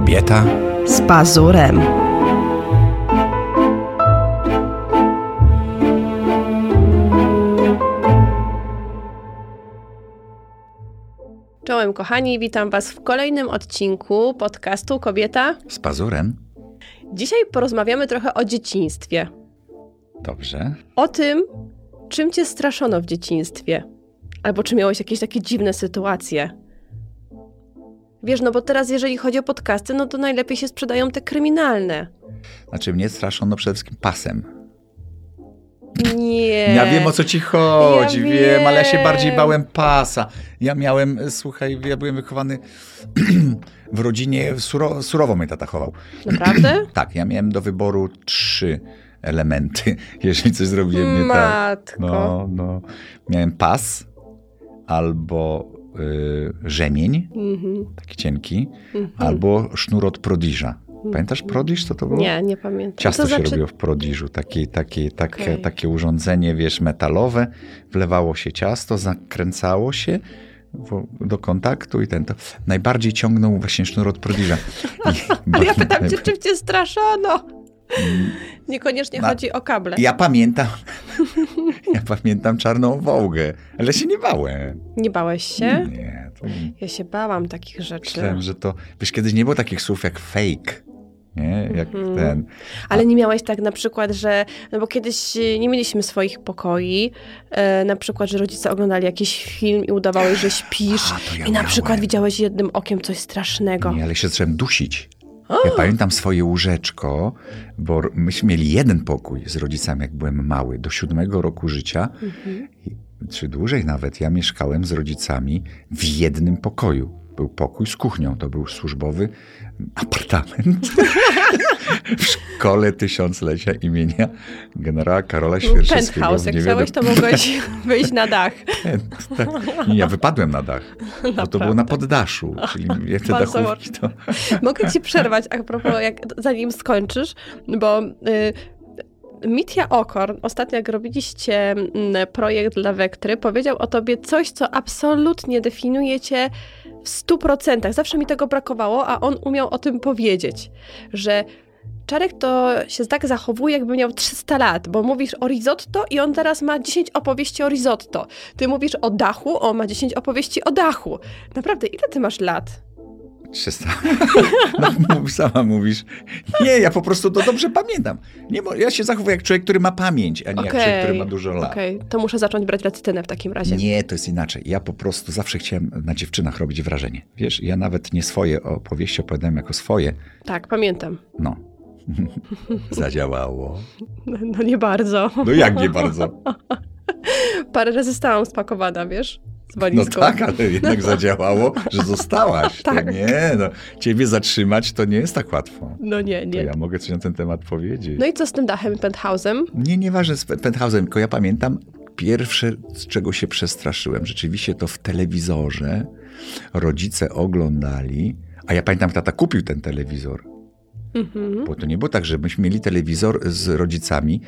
Kobieta z pazurem. Czołem kochani, witam Was w kolejnym odcinku podcastu Kobieta z pazurem. Dzisiaj porozmawiamy trochę o dzieciństwie. Dobrze. O tym, czym Cię straszono w dzieciństwie. Albo czy miałeś jakieś takie dziwne sytuacje. Wiesz, no bo teraz jeżeli chodzi o podcasty, no to najlepiej się sprzedają te kryminalne. Znaczy mnie straszono przede wszystkim pasem. Nie. Ja wiem o co ci chodzi, ja wiem. wiem. ale ja się bardziej bałem pasa. Ja miałem, słuchaj, ja byłem wychowany w rodzinie, suro, surowo mnie tata chował. Naprawdę? tak, ja miałem do wyboru trzy elementy, jeżeli coś zrobiłem nie tak. No, no. Miałem pas albo y, rzemień, mm-hmm. taki cienki, mm-hmm. albo sznur od prodiża. Pamiętasz prodiż, co to było? Nie, nie pamiętam. Ciasto się znaczy... robiło w prodiżu, takie, takie, takie, okay. takie urządzenie, wiesz, metalowe. Wlewało się ciasto, zakręcało się do kontaktu i ten to. Najbardziej ciągnął właśnie sznur od prodiża. Ale ja pytam cię, czym cię straszono? Niekoniecznie chodzi o kable. Ja pamiętam, ja pamiętam czarną wołgę, ale się nie bałem. Nie bałeś się? Nie. To... Ja się bałam takich rzeczy. Myślałem, że to, wiesz, kiedyś nie było takich słów jak fake nie? Jak -hmm. ten. Ale nie miałeś tak na przykład, że, no bo kiedyś nie mieliśmy swoich pokoi, e, na przykład, że rodzice oglądali jakiś film i udawałeś, że śpisz A, ja i na miałem. przykład widziałeś jednym okiem coś strasznego. Nie, ale się zacząłem dusić. Ja pamiętam swoje łóżeczko, bo myśmy mieli jeden pokój z rodzicami, jak byłem mały, do siódmego roku życia, mhm. czy dłużej nawet. Ja mieszkałem z rodzicami w jednym pokoju. Był pokój z kuchnią, to był służbowy apartament w szkole tysiąclecia imienia generała Karola Świerczewskiego. Penthouse, jak chciałeś, to mogłeś wyjść na dach. tak. Nie, ja wypadłem na dach, bo to było na poddaszu, czyli te dachówki to... Mogę ci przerwać, a propos, jak, zanim skończysz, bo... Y Mitya Okorn, ostatnio jak robiliście mm, projekt dla Wektry, powiedział o tobie coś, co absolutnie definiuje cię w stu procentach. Zawsze mi tego brakowało, a on umiał o tym powiedzieć, że Czarek to się tak zachowuje, jakby miał 300 lat, bo mówisz o risotto i on teraz ma 10 opowieści o risotto. Ty mówisz o dachu, on ma 10 opowieści o dachu. Naprawdę, ile ty masz lat? 300. No, sama mówisz. Nie, ja po prostu to dobrze pamiętam. Nie, ja się zachowuję jak człowiek, który ma pamięć, a nie okay. jak człowiek, który ma dużo lat. Okej, okay. to muszę zacząć brać lecytynę w takim razie. Nie, to jest inaczej. Ja po prostu zawsze chciałem na dziewczynach robić wrażenie. Wiesz, ja nawet nie swoje opowieści opowiadałem jako swoje. Tak, pamiętam. No. Zadziałało. No, no nie bardzo. No jak nie bardzo? Parę razy stałam spakowana, wiesz? No tak, ale jednak zadziałało, że zostałaś. tak. To nie, no, ciebie zatrzymać to nie jest tak łatwo. No nie, nie. To ja mogę coś na ten temat powiedzieć. No i co z tym dachem penthouse'em? Nie, nieważne z penthouse'em, tylko ja pamiętam pierwsze, z czego się przestraszyłem. Rzeczywiście to w telewizorze rodzice oglądali, a ja pamiętam, tata kupił ten telewizor Mhm. Bo to nie było tak, że myśmy mieli telewizor z rodzicami.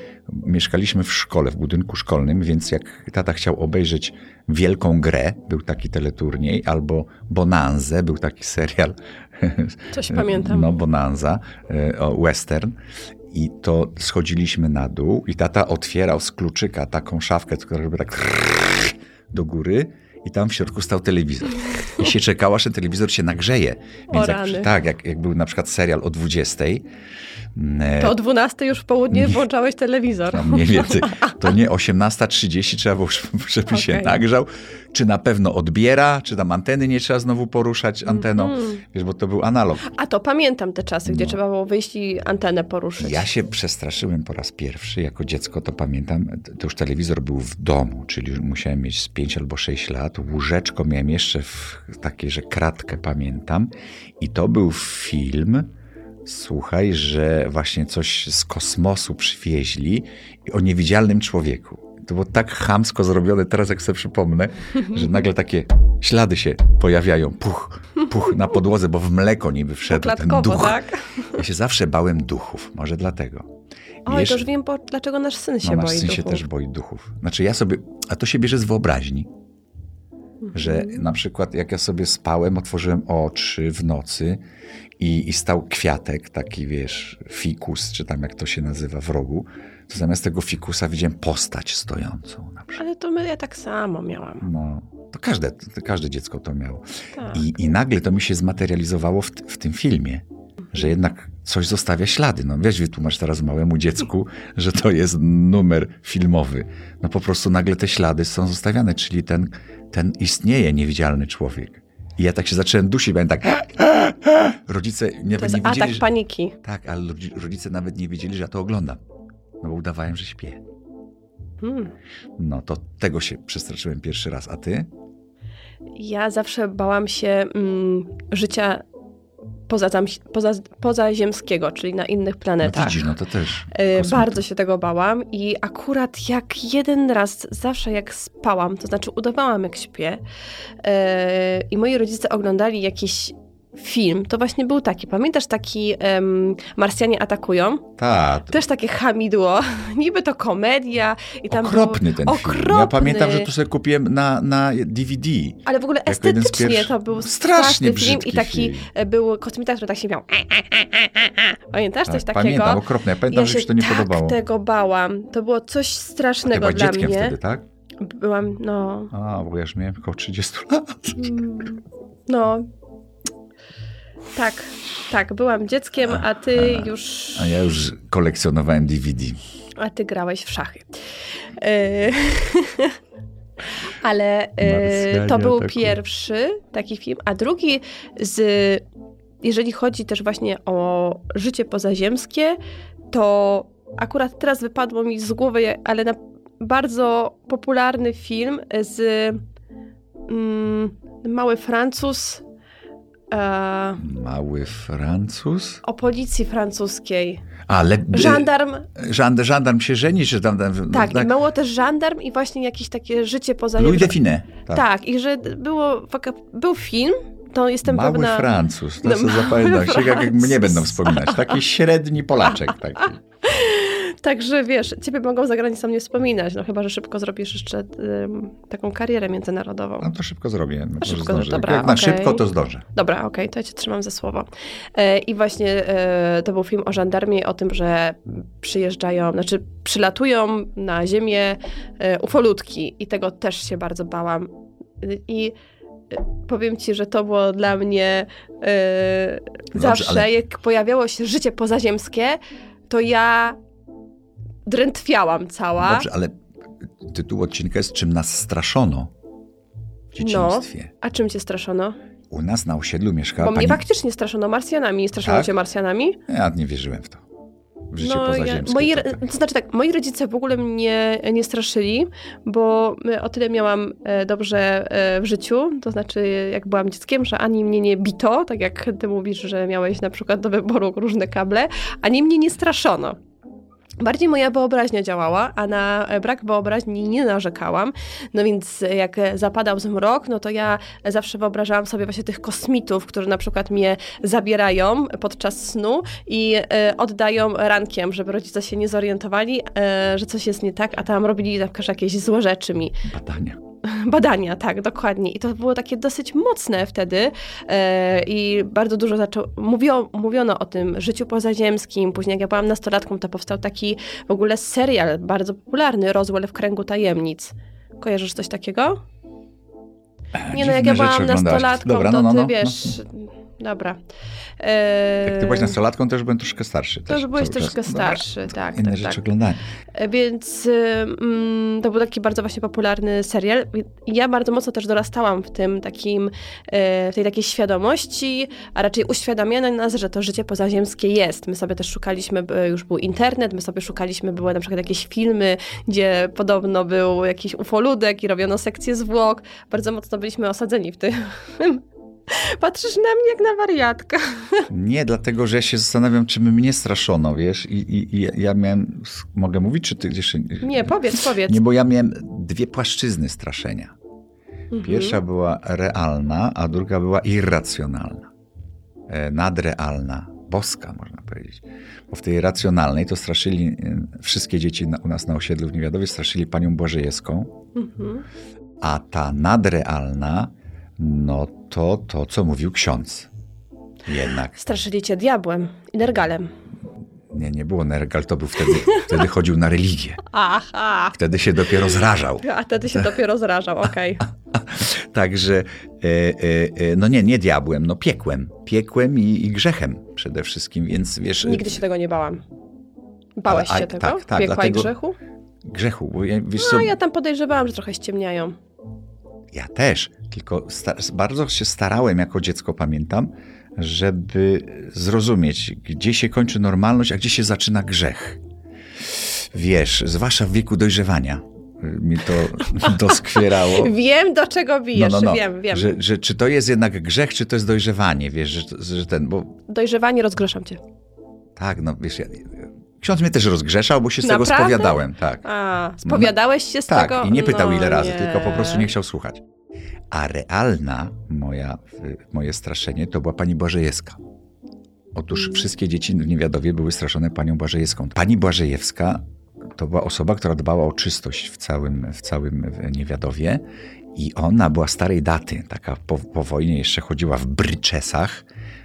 Mieszkaliśmy w szkole, w budynku szkolnym, więc jak tata chciał obejrzeć wielką grę, był taki teleturniej, albo Bonanzę, był taki serial. Coś pamiętam. No, Bonanza, e, western. I to schodziliśmy na dół i tata otwierał z kluczyka taką szafkę, która robi tak do góry i tam w środku stał telewizor. I się czekało, aż ten telewizor się nagrzeje. Więc jak, tak, jak, jak był na przykład serial o 20, to o 12 już w południe włączałeś telewizor. No mniej więcej. To nie 18.30 trzeba było, żeby okay. się nagrzał. Czy na pewno odbiera, czy tam anteny nie trzeba znowu poruszać anteną. Mm -hmm. Wiesz, bo to był analog. A to pamiętam te czasy, gdzie no. trzeba było wyjść i antenę poruszyć. Ja się przestraszyłem po raz pierwszy. Jako dziecko to pamiętam. To już telewizor był w domu, czyli musiałem mieć z 5 albo 6 lat. Łóżeczko miałem jeszcze w takiej, że kratkę pamiętam. I to był film słuchaj, że właśnie coś z kosmosu przywieźli o niewidzialnym człowieku. To było tak chamsko zrobione, teraz jak sobie przypomnę, że nagle takie ślady się pojawiają, puch, puch na podłodze, bo w mleko niby wszedł ten duch. Tak? Ja się zawsze bałem duchów, może dlatego. Oj, Wiesz, to już wiem, dlaczego nasz syn się no, boi nasz syn duchów. się też boi duchów. Znaczy ja sobie, a to się bierze z wyobraźni. Że na przykład jak ja sobie spałem, otworzyłem oczy w nocy i, i stał kwiatek, taki wiesz, fikus, czy tam jak to się nazywa w rogu, to zamiast tego fikusa widziałem postać stojącą. Ale to my, ja tak samo miałam. No, to każde, to każde dziecko to miało. Tak. I, I nagle to mi się zmaterializowało w, w tym filmie, że jednak coś zostawia ślady. No weź wytłumacz teraz małemu dziecku, że to jest numer filmowy. No po prostu nagle te ślady są zostawiane, czyli ten, ten istnieje niewidzialny człowiek. I ja tak się zacząłem dusić, byłem tak... Rodzice nie, To jest nie wiedzieli, atak że... paniki. Tak, ale rodzi- rodzice nawet nie wiedzieli, że ja to oglądam. No bo udawałem, że śpię. Hmm. No to tego się przestraszyłem pierwszy raz. A ty? Ja zawsze bałam się mm, życia poza, poza, pozaziemskiego, czyli na innych No planetach. widzisz, no to też. E, kosmita. Bardzo się tego bałam i akurat jak jeden raz, zawsze jak spałam, to znaczy udawałam jak śpię e, i moi rodzice oglądali jakiś film, to właśnie był taki, pamiętasz taki em, Marsjanie atakują? Tak, Też takie hamidło, niby to komedia i tam okropny był, ten okropny, film. Ja pamiętam, że to sobie kupiłem na, na DVD. Ale w ogóle estetycznie pierwszych- to był Strasznie straszny film i taki film. był kosmita, który tak się miał. Pamiętasz coś Tak, takiego? Pamiętam, okropne. Ja pamiętam, ja że się to nie tak podobało. tego bałam. To było coś strasznego dla dzieckiem mnie. wtedy, tak? Byłam, no, A, bo ja już miałem około 30 lat. mm, no. Tak, tak, byłam dzieckiem, a ty już, A ja już kolekcjonowałem DVD. a ty grałeś w szachy. E, Ale e, to był atakują. pierwszy taki film, a drugi z, jeżeli chodzi też właśnie o życie pozaziemskie, to akurat teraz wypadło mi z głowy, ale na bardzo popularny film z mm, Mały Francuz e, Mały Francuz. o policji francuskiej. Ale Żandarm, żandarm, żandarm się żeni, czy tam... tam tak, tak. i było też żandarm i właśnie jakieś takie życie Louis pozaziemskie. Define. Tak. Tak. i że było, był film, to jestem Mały pewna... Francuz, to No, sobie zapamiętam. Jak, jak mnie będą wspominać. Taki średni Polaczek taki. Także wiesz, ciebie mogą za granicą nie wspominać, no chyba, że szybko zrobisz jeszcze taką karierę międzynarodową. No to szybko zrobię. Może szybko, zdążę. dobra, jak na okej. szybko, to zdążę. Dobra, okej, to ja cię trzymam za słowo. E, I właśnie e, to był film o żandarmii, o tym, że przyjeżdżają, znaczy przylatują na ziemię e, ufolutki i tego też się bardzo bałam. I e, powiem ci, że to było dla mnie e, Dobrze, zawsze, ale- jak pojawiało się życie pozaziemskie, to ja drętwiałam cała. Dobrze, ale tytuł odcinka jest Czym nas straszono w dzieciństwie. A czym cię straszono? U nas na osiedlu mieszkała Bo mnie pani... faktycznie straszono Marsjanami. Straszono Tak? cię Marsjanami? Ja nie wierzyłem w to. W życie No, ja, moi, to tak. to znaczy tak, moi rodzice w ogóle mnie nie straszyli, bo o tyle miałam e, dobrze e, w życiu, to znaczy jak byłam dzieckiem, że ani mnie nie bito, tak jak ty mówisz, że miałeś na przykład do wyboru różne kable, ani mnie nie straszono. Bardziej moja wyobraźnia działała, a na brak wyobraźni nie narzekałam. No więc jak zapadał zmrok, no to ja zawsze wyobrażałam sobie właśnie tych kosmitów, którzy na przykład mnie zabierają podczas snu i e, oddają rankiem, żeby rodzice się nie zorientowali, e, że coś jest nie tak, a tam robili na przykład jakieś złe rzeczy mi. Badania. Badania, tak, dokładnie. I to było takie dosyć mocne wtedy e, i bardzo dużo zaczą... Mówio, mówiono o tym życiu pozaziemskim. Później jak ja byłam nastolatką, to powstał taki w ogóle serial bardzo popularny, Rozwój w kręgu tajemnic. Kojarzysz coś takiego? Nie no, jak ja byłam nastolatką, Dobra, to no, no, ty no, wiesz... Dobra. E, Jak ty byłaś nastolatką, to już byłem troszkę starszy. To też już byłeś czas. troszkę Dobra, starszy, tak, Inne tak, rzeczy tak. E, Więc ym, to był taki bardzo właśnie popularny serial. Ja bardzo mocno też dorastałam w tym takim, e, w tej takiej świadomości, a raczej uświadamiano nas, że to życie pozaziemskie jest. My sobie też szukaliśmy, e, już był internet, my sobie szukaliśmy, były na przykład jakieś filmy, gdzie podobno był jakiś ufoludek i robiono sekcję zwłok. Bardzo mocno byliśmy osadzeni w tym. Patrzysz na mnie jak na wariatkę. Nie, dlatego, że ja się zastanawiam, czy mnie straszono, wiesz? I, i, i ja miałem... Mogę mówić, czy ty gdzieś... Nie, powiedz, powiedz. Nie, bo ja miałem dwie płaszczyzny straszenia. Mhm. Pierwsza była realna, a druga była irracjonalna. E, Nadrealna, boska, można powiedzieć. Bo w tej racjonalnej to straszyli e, wszystkie dzieci na, u nas na osiedlu w Niewiadowie, straszyli panią Błażejewską. Mhm. A ta nadrealna, no to to, co mówił ksiądz. Jednak. Straszyli cię diabłem i nergalem. Nie, nie było Nergal, to był wtedy, wtedy chodził na religię. Aha. Wtedy się dopiero zrażał. A wtedy się dopiero zrażał, okej. Także, e, e, e, no nie, nie diabłem, no piekłem. Piekłem i, i grzechem przede wszystkim, więc wiesz... Nigdy się tego nie bałam. Bałeś Ale- a- się tego? tak, tak, Piekła dlatego- i grzechu? Grzechu, bo ja, wiesz co, No, ja tam podejrzewałam, że trochę ściemniają. Ja też, tylko bardzo się starałem jako dziecko, pamiętam, żeby zrozumieć, gdzie się kończy normalność, a gdzie się zaczyna grzech. Wiesz, zwłaszcza w wieku dojrzewania y, mi to doskwierało. Wiem, do czego bijesz, wiem, wiem. Że, że czy to jest jednak grzech, czy to jest dojrzewanie, wiesz, że, że ten, bo Dojrzewanie rozgrzeszam cię. tak, no wiesz, ja, ksiądz mnie też rozgrzeszał, bo się z tego Naprawdę? spowiadałem, tak. A, spowiadałeś się z Tak, tego? i nie pytał No ile razy, nie. tylko po prostu nie chciał słuchać. A realna moja, y, moje straszenie to była pani Błażejewska. Otóż wszystkie dzieci w Niewiadowie były straszone panią Błażejewską. Pani Błażejewska to była osoba, która dbała o czystość w całym, w całym Niewiadowie i ona była starej daty, taka po, po wojnie jeszcze chodziła w bryczesach,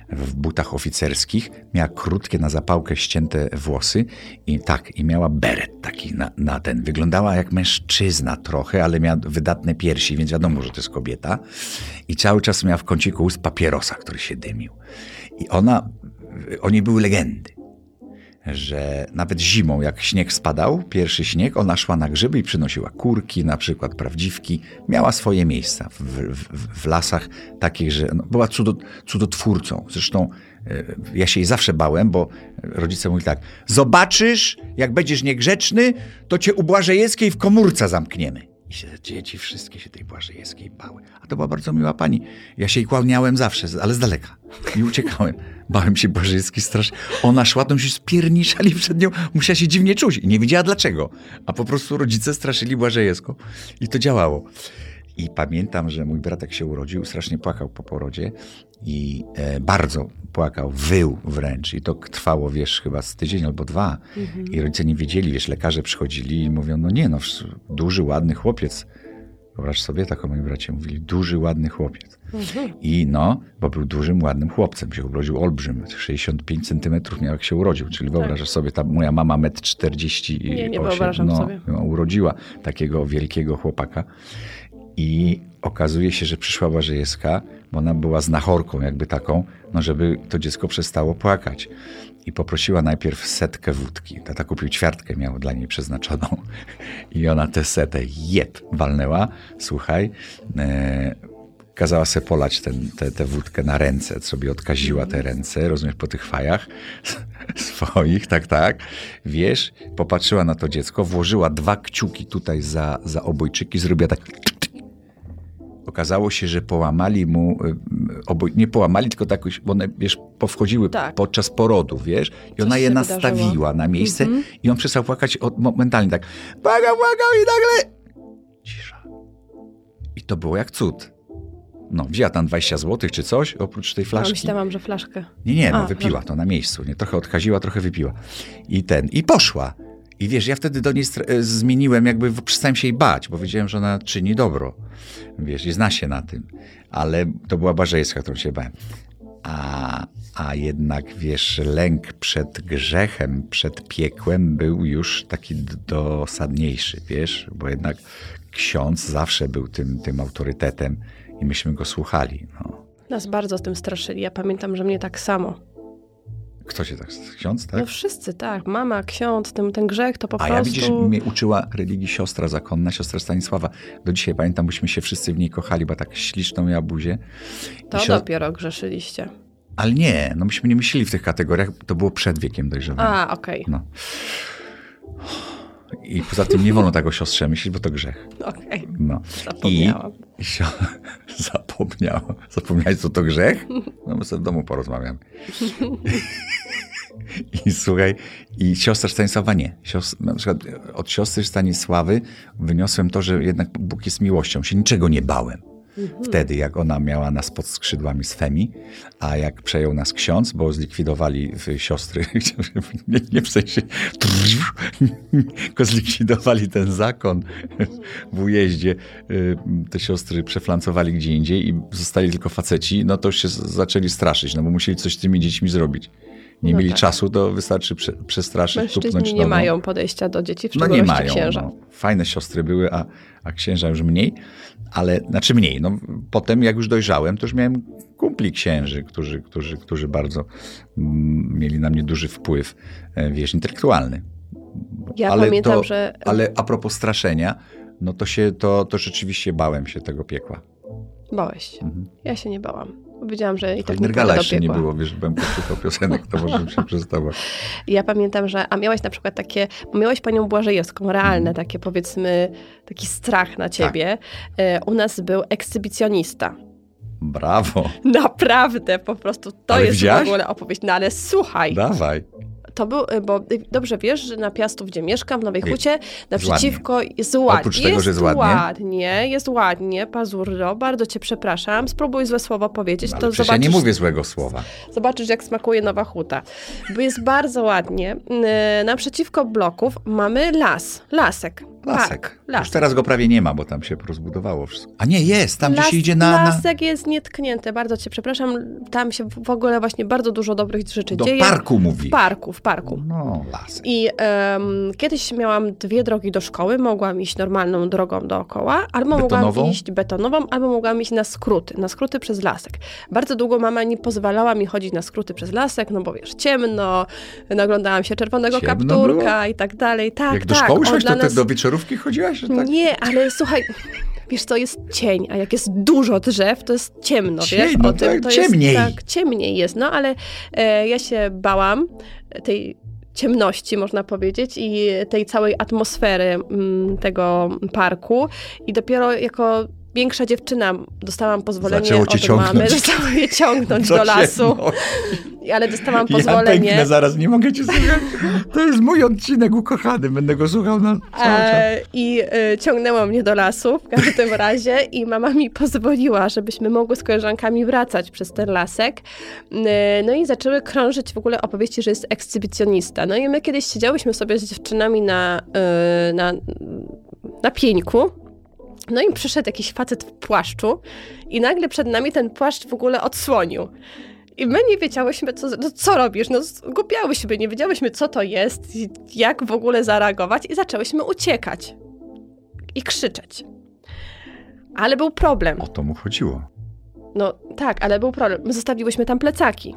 w butach oficerskich, miała krótkie na zapałkę ścięte włosy i tak, i miała beret taki na, na ten. Wyglądała jak mężczyzna trochę, ale miała wydatne piersi, więc wiadomo, że to jest kobieta. I cały czas miała w kąciku ust papierosa, który się dymił. I ona, oni były legendy że nawet zimą, jak śnieg spadał, pierwszy śnieg, ona szła na grzyby i przynosiła kurki, na przykład prawdziwki. Miała swoje miejsca w, w, w lasach takich, że no, była cudo, cudotwórcą. Zresztą e, ja się jej zawsze bałem, bo rodzice mówili tak, zobaczysz, jak będziesz niegrzeczny, to cię u Błażejewskiej w komórce zamkniemy. I się dzieci wszystkie się tej Błażejewskiej bały. A to była bardzo miła pani. Ja się jej kłaniałem zawsze, ale z daleka. I uciekałem. Bałem się Błażejewskiej strasznie. Ona szła, to się spierniczali przed nią. Musiała się dziwnie czuć. I nie wiedziała dlaczego. A po prostu rodzice straszyli Błażejewską. I to działało. I pamiętam, że mój bratek się urodził, strasznie płakał po porodzie i e, bardzo płakał, wył wręcz. I to trwało, wiesz, chyba z tydzień albo dwa. I rodzice nie wiedzieli, wiesz, lekarze przychodzili i mówią, no nie, no duży, ładny chłopiec. Wyobraź sobie, tak o moim bracie mówili, duży, ładny chłopiec. I no, bo był dużym, ładnym chłopcem, się urodził olbrzym, 65 centymetrów miał jak się urodził, czyli wyobrażasz sobie, ta moja mama metr 48, Nie, nie wyobrażam no, sobie. no, urodziła takiego wielkiego chłopaka. I okazuje się, że przyszła Błażejewska, bo ona była znachorką jakby taką, no żeby to dziecko przestało płakać. I poprosiła najpierw setkę wódki. Tata kupił ćwiartkę, miał dla niej przeznaczoną. I ona tę setę jeb walnęła. Słuchaj, e, kazała se polać tę tę wódkę na ręce, sobie odkaziła te ręce, rozumiesz, po tych fajach swoich, tak, tak. Wiesz, popatrzyła na to dziecko, włożyła dwa kciuki tutaj za, za obojczyki, zrobiła tak okazało się, że połamali mu, y, oboj, nie połamali, tylko tak, bo one, wiesz, powchodziły Tak. podczas porodu, wiesz, i ona Coś je się nastawiła wydarzyło. na miejsce i on przestał płakać od, momentalnie tak, błagał, błagał i nagle cisza. I to było jak cud. No, wzięła tam 20 zł czy coś, oprócz tej flaszki. myślałam, że flaszkę. Nie, nie, no A, wypiła to na miejscu, nie? Trochę odkaziła, trochę wypiła. I ten, i poszła. I wiesz, ja wtedy do niej e, zmieniłem, jakby przestałem się jej bać, bo wiedziałem, że ona czyni dobro. Wiesz, i zna się na tym. Ale to była Barzejska, którą się bałem. A, a jednak, wiesz, lęk przed grzechem, przed piekłem był już taki dosadniejszy, wiesz, bo jednak ksiądz zawsze był tym, tym autorytetem i myśmy go słuchali. No. Nas bardzo z tym straszyli. Ja pamiętam, że mnie tak samo. Kto się tak, ksiądz, tak? No wszyscy, tak. Mama, ksiądz, ten, ten grzech to po A prostu... ja widzisz, mnie uczyła religii siostra zakonna, siostra Stanisława. Do dzisiaj pamiętam, byśmy się wszyscy w niej kochali, bo tak śliczną miała buzię. To sio- dopiero grzeszyliście. Ale nie, no myśmy nie myśleli w tych kategoriach, to było przed wiekiem dojrzewania. A, okej. No. I poza tym nie wolno tak o siostrze myśleć, bo to grzech. Okej. No. Zapomniałam. I sio... zapomniała. Zapomniałeś, co to grzech? No my sobie w domu porozmawiamy. I słuchaj, i siostra Stanisława nie. Na przykład od siostry Stanisławy wyniosłem to, że jednak Bóg jest miłością. Się niczego nie bałem. Wtedy, jak ona miała nas pod skrzydłami z Femi, a jak przejął nas ksiądz, bo zlikwidowali siostry, nie, nie w sensie, tylko zlikwidowali ten zakon w ujeździe. Y, te siostry przeflancowali gdzie indziej i zostali tylko faceci, no to się zaczęli straszyć, no bo musieli coś z tymi dziećmi zrobić nie no mieli tak. czasu, to wystarczy prze, przestraszyć, Mężczyźni tupnąć nie mają podejścia do dzieci, w no nie mają, księża. No, fajne siostry były, a, a księża już mniej, ale znaczy mniej. No, potem jak już dojrzałem, to już miałem kumpli księży, którzy, którzy, którzy bardzo mm, mieli na mnie duży wpływ, e, wiesz, intelektualny. Ja ale pamiętam, to, że... Ale a propos straszenia, no to się, to, to rzeczywiście bałem się tego piekła. Bałeś się. Mhm. Ja się nie bałam. Wiedziałam, że i tak Nergala jeszcze nie było, wiesz, bym posłuchał piosenek, to może się przestała. Ja pamiętam, że, a miałaś na przykład takie, bo miałaś panią Błażejewską, realne mm. takie powiedzmy, taki strach na ciebie. Tak. U nas był ekshibicjonista. Brawo. Naprawdę, po prostu to ale jest widziałaś? w ogóle opowieść. No ale słuchaj. Dawaj to był, y, bo y, dobrze wiesz, że na Piastów, gdzie mieszkam, w Nowej Hucie, naprzeciwko ładnie. jest ładnie. Oprócz tego, jest że jest ładnie. ładnie. Jest ładnie, pazurro, bardzo cię przepraszam. Spróbuj złe słowo powiedzieć, no, to zobaczysz. ja nie mówię złego słowa. Zobaczysz, jak smakuje Nowa Huta. Bo jest bardzo ładnie. Y, naprzeciwko bloków mamy las, lasek. Lasek. Tak, lasek. Już teraz go prawie nie ma, bo tam się rozbudowało wszystko. A nie, jest, tam Las, gdzie się idzie na, na... Lasek jest nietknięty, bardzo cię przepraszam. Tam się w ogóle właśnie bardzo dużo dobrych rzeczy Do dzieje. Do parku mówi. W parku, w parku. No, lasek. I um, kiedyś miałam dwie drogi do szkoły. Mogłam iść normalną drogą dookoła, albo betonową? mogłam iść betonową, albo mogłam iść na skróty, na skróty przez lasek. Bardzo długo mama nie pozwalała mi chodzić na skróty przez lasek, no bo wiesz, ciemno, naglądałam się czerwonego ciemno kapturka było? i tak dalej. Tak, Jak do tak. szkoły szłaś, to nas... do chodziłaś? Tak? Nie, ale słuchaj, wiesz, to jest cień, a jak jest dużo drzew, to jest ciemno, cień, wiesz? No o tym, tak, to ciemniej. Jest, tak, ciemniej jest, no ale e, ja się bałam tej ciemności, można powiedzieć, i tej całej atmosfery m, mm, tego parku. I dopiero jako większa dziewczyna dostałam pozwolenie Zaczęło cię od ciągnąć. mamy, zostało je ciągnąć do lasu. Ale dostałam pozwolenie. Ja pęknę zaraz, nie mogę cię słuchać. To jest mój odcinek ukochany, będę go słuchał na cały e, czas. I y, ciągnęło mnie do lasu w każdym razie i mama mi pozwoliła, żebyśmy mogły z koleżankami wracać przez ten lasek. Y, no i zaczęły krążyć w ogóle opowieści, że jest ekshibicjonista. No i my kiedyś siedziałyśmy sobie z dziewczynami na, y, na, na pieńku no i przyszedł jakiś facet w płaszczu i nagle przed nami ten płaszcz w ogóle odsłonił. I my nie wiedziałyśmy, co, no co robisz. No, zgubiałyśmy, nie wiedziałyśmy, co to jest, jak w ogóle zareagować, i zaczęłyśmy uciekać i krzyczeć. Ale był problem. O to mu chodziło. No tak, ale był problem. My zostawiłyśmy tam plecaki.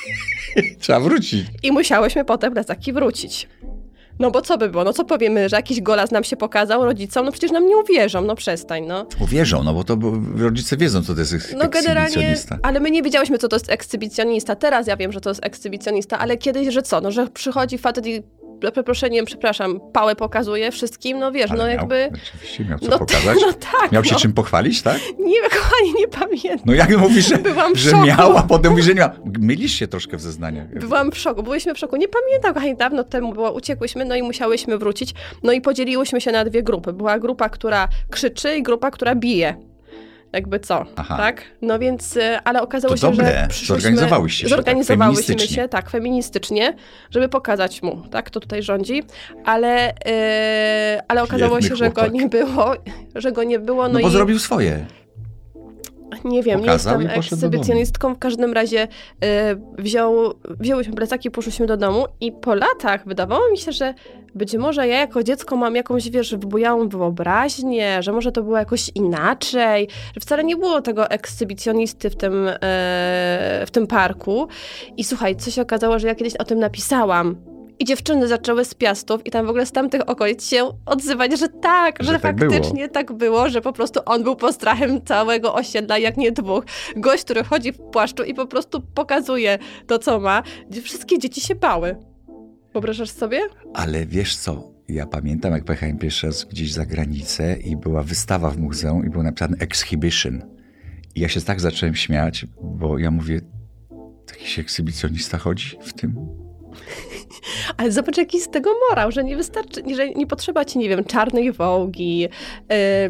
Trzeba wrócić. I musiałyśmy potem plecaki wrócić. No bo co by było? No co powiemy, że jakiś golas nam się pokazał rodzicom? No przecież nam nie uwierzą, no przestań, no. Uwierzą, no bo to bo rodzice wiedzą, co to jest no, generalnie, ale my nie wiedziałyśmy, co to jest ekshibicjonista. Teraz ja wiem, że to jest ekshibicjonista, ale kiedyś, że co? No, że przychodzi facet i przeproszeniem, przepraszam, pałę pokazuje wszystkim, no wiesz, Ale no miał, jakby... Oczywiście miał co no, pokazać. No tak. Miał się no. czym pochwalić, tak? Nie, kochani, nie pamiętam. No jak mówisz, że, Byłam że miał, a potem mówisz, że nie ma. Mylisz się troszkę w zeznaniach. Byłam w szoku, byliśmy w szoku. Nie pamiętam, kochani, dawno temu było, uciekłyśmy, no i musiałyśmy wrócić. No i podzieliłyśmy się na dwie grupy. Była grupa, która krzyczy i grupa, która bije jakby co, Aha. tak? No więc, y, ale okazało to się, dobre. że przyszłyśmy... Zorganizowałyście się, Zorganizowałyśmy tak, się, tak, feministycznie, żeby pokazać mu, tak, kto tutaj rządzi, ale, yy, ale okazało się, że go nie było, że go nie było, no, no bo i... zrobił swoje. Nie wiem, Pokazał nie jestem ekshibicjonistką. W każdym razie y, wziął, wzięłyśmy plecaki, poszłyśmy do domu i po latach wydawało mi się, że być może ja jako dziecko mam jakąś, wiesz, wybujałą wyobraźnię, że może to było jakoś inaczej, że wcale nie było tego ekshibicjonisty w tym, y, w tym parku. I słuchaj, co się okazało, że ja kiedyś o tym napisałam i dziewczyny zaczęły z Piastów i tam w ogóle z tamtych okolic się odzywać, że tak, że, że tak faktycznie było. tak było, że po prostu on był postrachem całego osiedla, jak nie dwóch. Gość, który chodzi w płaszczu i po prostu pokazuje to, co ma. Wszystkie dzieci się bały. Wyobrażasz sobie? Ale wiesz co, ja pamiętam, jak pojechałem pierwszy raz gdzieś za granicę i była wystawa w muzeum i był napisany exhibition. I ja się tak zacząłem śmiać, bo ja mówię, jakiś ekshibicjonista chodzi w tym Ale zobacz, jaki z tego morał, że nie wystarczy, że nie potrzeba ci, nie wiem, czarnej wołgi, yy,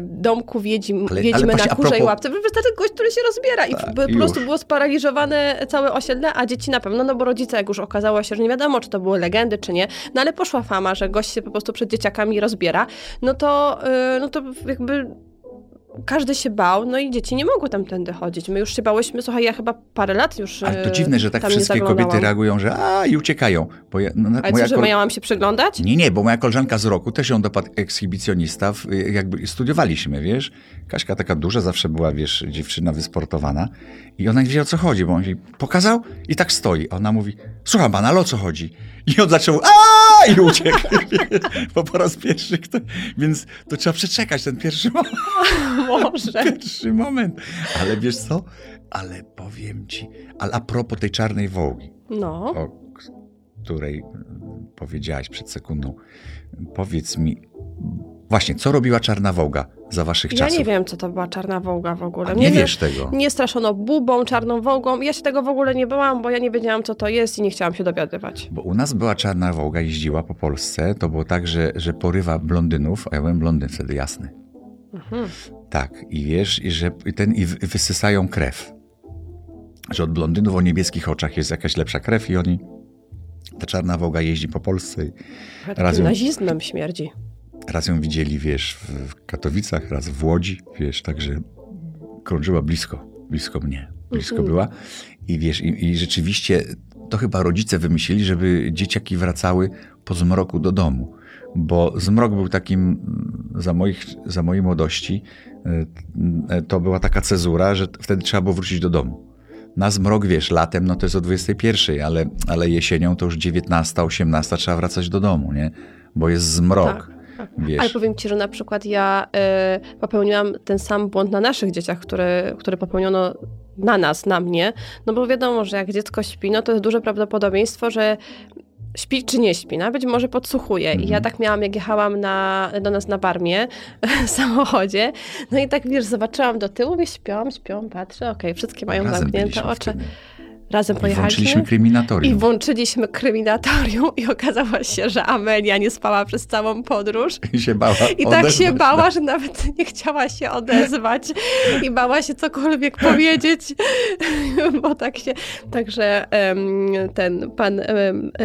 domku wiedźm, Ale- wiedźmy ale na a kurzej propos- łapce. Wystarczy gość, który się rozbiera i Tak, po już. prostu było sparaliżowane całe osiedle, a dzieci na pewno, no bo rodzice, jak już okazało się, że nie wiadomo, czy to były legendy, czy nie, no ale poszła fama, że gość się po prostu przed dzieciakami rozbiera, no to, yy, no to jakby każdy się bał, no i dzieci nie mogły tamtędy chodzić. My już się bałyśmy, słuchaj, ja chyba parę lat już Ale to yy, dziwne, że tak wszystkie kobiety reagują, że a i uciekają. Bo ja, no, Ale co, że kol- miałam się przyglądać? Nie, nie, bo moja koleżanka z roku też ją dopadł ekshibicjonista, w- jakby studiowaliśmy, wiesz. Kaśka taka duża zawsze była, wiesz, dziewczyna wysportowana i ona nie wiedziała o co chodzi, bo on jej pokazał i tak stoi. Ona mówi, słucham pana, ale o co chodzi? I on zaczął, a i uciekł, bo po raz pierwszy kto... Więc to trzeba przeczekać ten pierwszy moment. Może. Pierwszy moment. Ale wiesz co? Ale powiem ci, ale a propos tej czarnej wołgi, No. o której powiedziałaś przed sekundą. Powiedz mi, właśnie, co robiła Czarna Wołga za waszych Ja czasów? nie wiem, co to była czarna wołga w ogóle. A nie wiesz tego? Nie straszono bubą, czarną wołgą. Ja się tego w ogóle nie bałam, bo ja nie wiedziałam, co to jest i nie chciałam się dowiadywać. Bo u nas była Czarna Wołga, jeździła po Polsce. To było tak, że, że porywa blondynów, a ja byłem blondyn wtedy, jasny. Mhm. Tak, i wiesz, i że ten, i wy- wysysają krew. Że od blondynów o niebieskich oczach jest jakaś lepsza krew i oni... Ta Czarna Wołga jeździ po Polsce Razem- nazizmem śmierdzi. Raz ją widzieli, wiesz, w Katowicach, raz w Łodzi, wiesz, także krążyła blisko, blisko mnie, blisko Mhm. była. I wiesz, i, i rzeczywiście to chyba rodzice wymyślili, żeby dzieciaki wracały po zmroku do domu. Bo zmrok był takim, mm, za, moich, za mojej młodości, y, y, to była taka cezura, że wtedy trzeba było wrócić do domu. Na zmrok, wiesz, latem no to jest o 21, ale, ale jesienią to już 19, 18 trzeba wracać do domu, nie? Bo jest zmrok. Tak. Wiesz. Ale powiem ci, że na przykład ja y, popełniłam ten sam błąd na naszych dzieciach, który, który popełniono na nas, na mnie. No bo wiadomo, że jak dziecko śpi, no to jest duże prawdopodobieństwo, że śpi czy nie śpi, nawet może podsłuchuje. I ja Mhm. tak miałam, jak jechałam na, do nas na Barmie w samochodzie. No i tak, wiesz, zobaczyłam do tyłu, mówię, śpią, śpią, patrzę, okej, wszystkie mają Razem zamknięte oczy. wtedy. Razem I włączyliśmy pojechaliśmy. kryminatorium. I włączyliśmy kryminatorium i okazało się, że Amelia nie spała przez całą podróż. I się bała I tak się odezwać. bała, że nawet nie chciała się odezwać i bała się cokolwiek powiedzieć, bo tak się... Także ten pan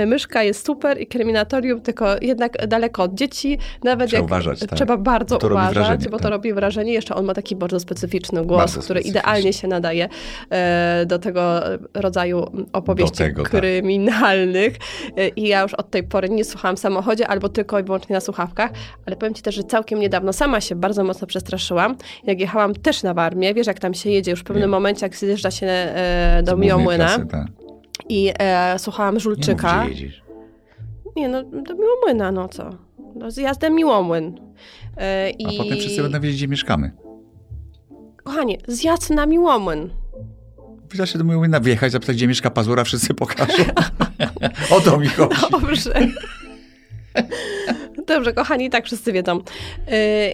Myszka jest super i kryminatorium, tylko jednak daleko od dzieci. Nawet Trzeba jak uważać, tak. trzeba bardzo To uważać, wrażenie, bo to tak. robi wrażenie. Jeszcze on ma taki bardzo specyficzny głos, Bardzo który specyficzny. idealnie się nadaje e, do tego rodzaju opowieści Do tego, tak. kryminalnych. E, I ja już od tej pory nie słuchałam w samochodzie albo tylko i wyłącznie na słuchawkach, ale powiem ci też, że całkiem niedawno sama się bardzo mocno przestraszyłam. Jak jechałam też na Warmię, wiesz jak tam się jedzie już w pewnym Wiem. momencie, jak zjeżdża się e, do Miłomłyna trasy, tak. i e, słuchałam Nie mów, Żulczyka. gdzie jedziesz. Nie, no do Miłomłyna, no co? No, zjazdem Miłomłyn. E, A i... potem wszyscy będą wiedzieć, gdzie mieszkamy. Kochanie, zjazd na Miłomłyn. Wystarczy do Miłomłyna wjechać, zapytać, gdzie mieszka Pazura, wszyscy pokażą. o to mi chodzi. Dobrze. Dobrze, kochani, tak wszyscy wiedzą.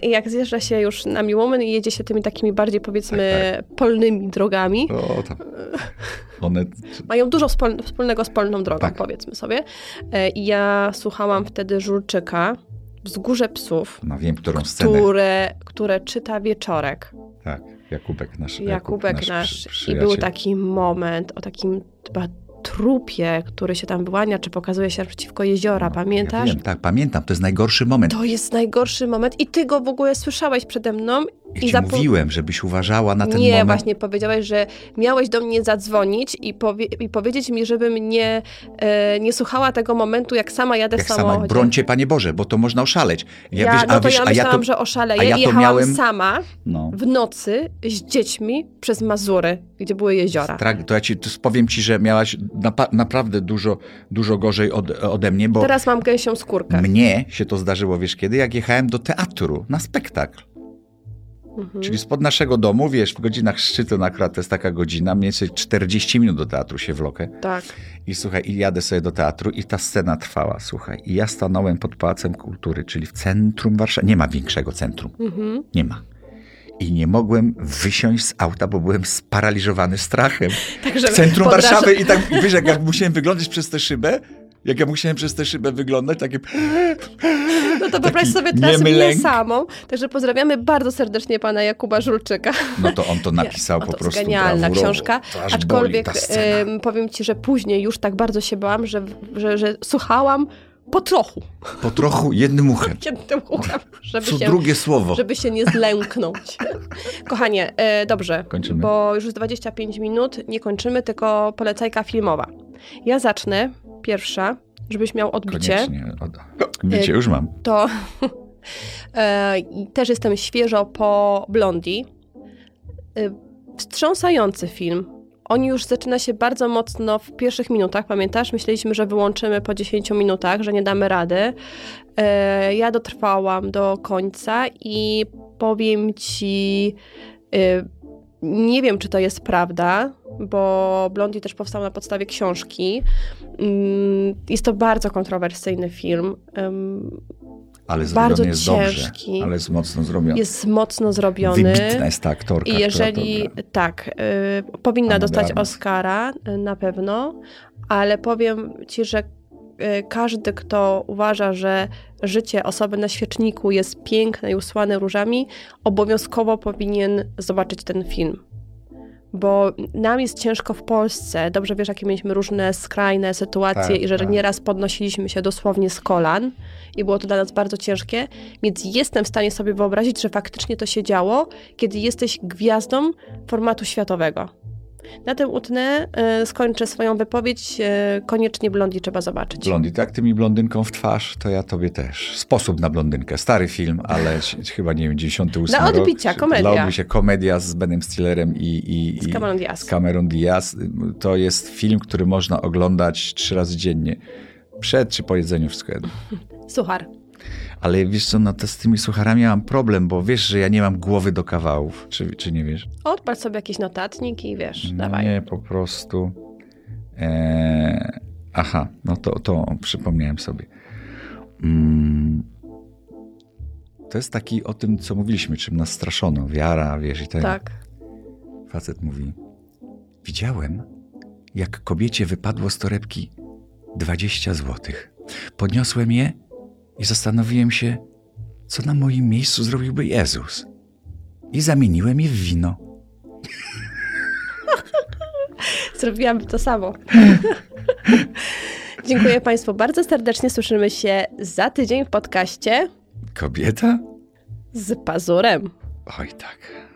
Yy, Jak zjeżdża się już na Miłomyn i jedzie się tymi takimi bardziej, powiedzmy, Tak, polnymi drogami, O, tam. One... mają dużo wspól- wspólnego z polną drogą, Tak. powiedzmy sobie. I ja słuchałam wtedy Żulczyka, Wzgórze Psów, No wiem, którą scenę. które, które czyta Wieczorek. Tak, Jakubek nasz. Jakubek nasz. przy- I był taki moment o takim chyba trupie, który się tam wyłania, czy pokazuje się przeciwko jeziora, No, pamiętasz? Ja wiem, tak, pamiętam. To jest najgorszy moment. To jest najgorszy moment i ty go w ogóle słyszałeś przede mną Ja zapo- mówiłem, żebyś uważała na ten nie, moment. właśnie powiedziałeś, że miałeś do mnie zadzwonić i, powie- i powiedzieć mi, żebym nie, e, nie słuchała tego momentu, jak sama jadę Jak w sama, samochodzie. brońcie Panie Boże, bo to można oszaleć. Ja, Ja, wiesz, no to wiesz, ja myślałam, ja to, że oszaleję ja i jechałam miałem- sama no, w nocy z dziećmi przez Mazury, gdzie były jeziora. Tra- to ja ci to powiem ci, że miałaś napa- naprawdę dużo, dużo gorzej od, ode mnie, bo Teraz mam gęsią skórkę. mnie się to zdarzyło, wiesz kiedy? Jak jechałem do teatru na spektakl. Mhm. Czyli spod naszego domu, wiesz, w godzinach szczytu na to jest taka godzina, mniej więcej 40 minut do teatru się wlokę. Tak. I słuchaj, i jadę sobie do teatru i ta scena trwała, słuchaj. I ja stanąłem pod Pałacem Kultury, czyli w centrum Warszawy. Nie ma większego centrum. Mhm. Nie ma. I nie mogłem wysiąść z auta, bo byłem sparaliżowany strachem. Także W centrum Warszawy i tak, wiesz, jak musiałem wyglądać przez tę szybę, Jak ja musiałem przez tę szybę wyglądać, takie... No to wyobraź sobie teraz mnie samą. Także pozdrawiamy bardzo serdecznie pana Jakuba Żulczyka. No to on to napisał Nie, po to prostu genialna brawurowo. książka. Aczkolwiek boli ym, powiem ci, że później już tak bardzo się bałam, że, że, że słuchałam po trochu. Po trochu jednym uchem. Jednym uchem, żeby Co się, drugie słowo. żeby się nie zlęknąć. Kochanie, e, dobrze, Kończymy? bo już jest 25 minut, nie kończymy, tylko polecajka filmowa. Ja zacznę, pierwsza, żebyś miał odbicie. Koniecznie. Od... Widzicie, już mam. To e, też jestem świeżo po Blondie. E, Wstrząsający film. On już zaczyna się bardzo mocno w pierwszych minutach, pamiętasz? Myśleliśmy, że wyłączymy po 10 minutach, że nie damy rady. E, Ja dotrwałam do końca i powiem ci, e, nie wiem, czy to jest prawda, bo Blondie też powstał na podstawie książki. Mm, Jest to bardzo kontrowersyjny film. Ale Bardzo jest ciężki. dobrze. Ale jest mocno zrobiony. Jest mocno zrobiony. Wybitna jest ta aktorka, I jeżeli tak, y, powinna Anna dostać. Oscara y, na pewno, ale powiem ci, że każdy, kto uważa, że życie osoby na świeczniku jest piękne i usłane różami, obowiązkowo powinien zobaczyć ten film. Bo nam jest ciężko w Polsce. Dobrze wiesz, jakie mieliśmy różne skrajne sytuacje Tak, i że tak. nieraz podnosiliśmy się dosłownie z kolan i było to dla nas bardzo ciężkie. Więc jestem w stanie sobie wyobrazić, że faktycznie to się działo, kiedy jesteś gwiazdą formatu światowego. Na tym utnę, y, skończę swoją wypowiedź. y, Koniecznie Blondi trzeba zobaczyć. Blondi, tak ty mi blondynką w twarz, to ja tobie też. Sposób na blondynkę. Stary film, ale chyba nie wiem, 98 Dla rok. odbicia, czy- komedia. Dla odbicia, komedia z Benem Stillerem i, i, Z i Cameron Diaz. z Cameron Diaz. To jest film, który można oglądać trzy razy dziennie. Przed czy po jedzeniu, wszystko jedno. Suchar. Ale wiesz co, no to z tymi sucharami ja mam problem, bo wiesz, że ja nie mam głowy do kawałów. Czy, czy nie wiesz? Odpal sobie jakiś notatnik i wiesz, No dawaj. Nie, po prostu. E, aha, no to, to przypomniałem sobie. Mm, to jest taki o tym, co mówiliśmy, czym nas straszono. Wiara, wiesz, i ten. Tak. Facet mówi: Widziałem, jak kobiecie wypadło z torebki 20 złotych. Podniosłem je i zastanowiłem się, co na moim miejscu zrobiłby Jezus. I zamieniłem je w wino. Zrobiłam to samo. Dziękuję Państwu bardzo serdecznie. Słyszymy się za tydzień w podcaście Kobieta? z Pazurem. Oj tak.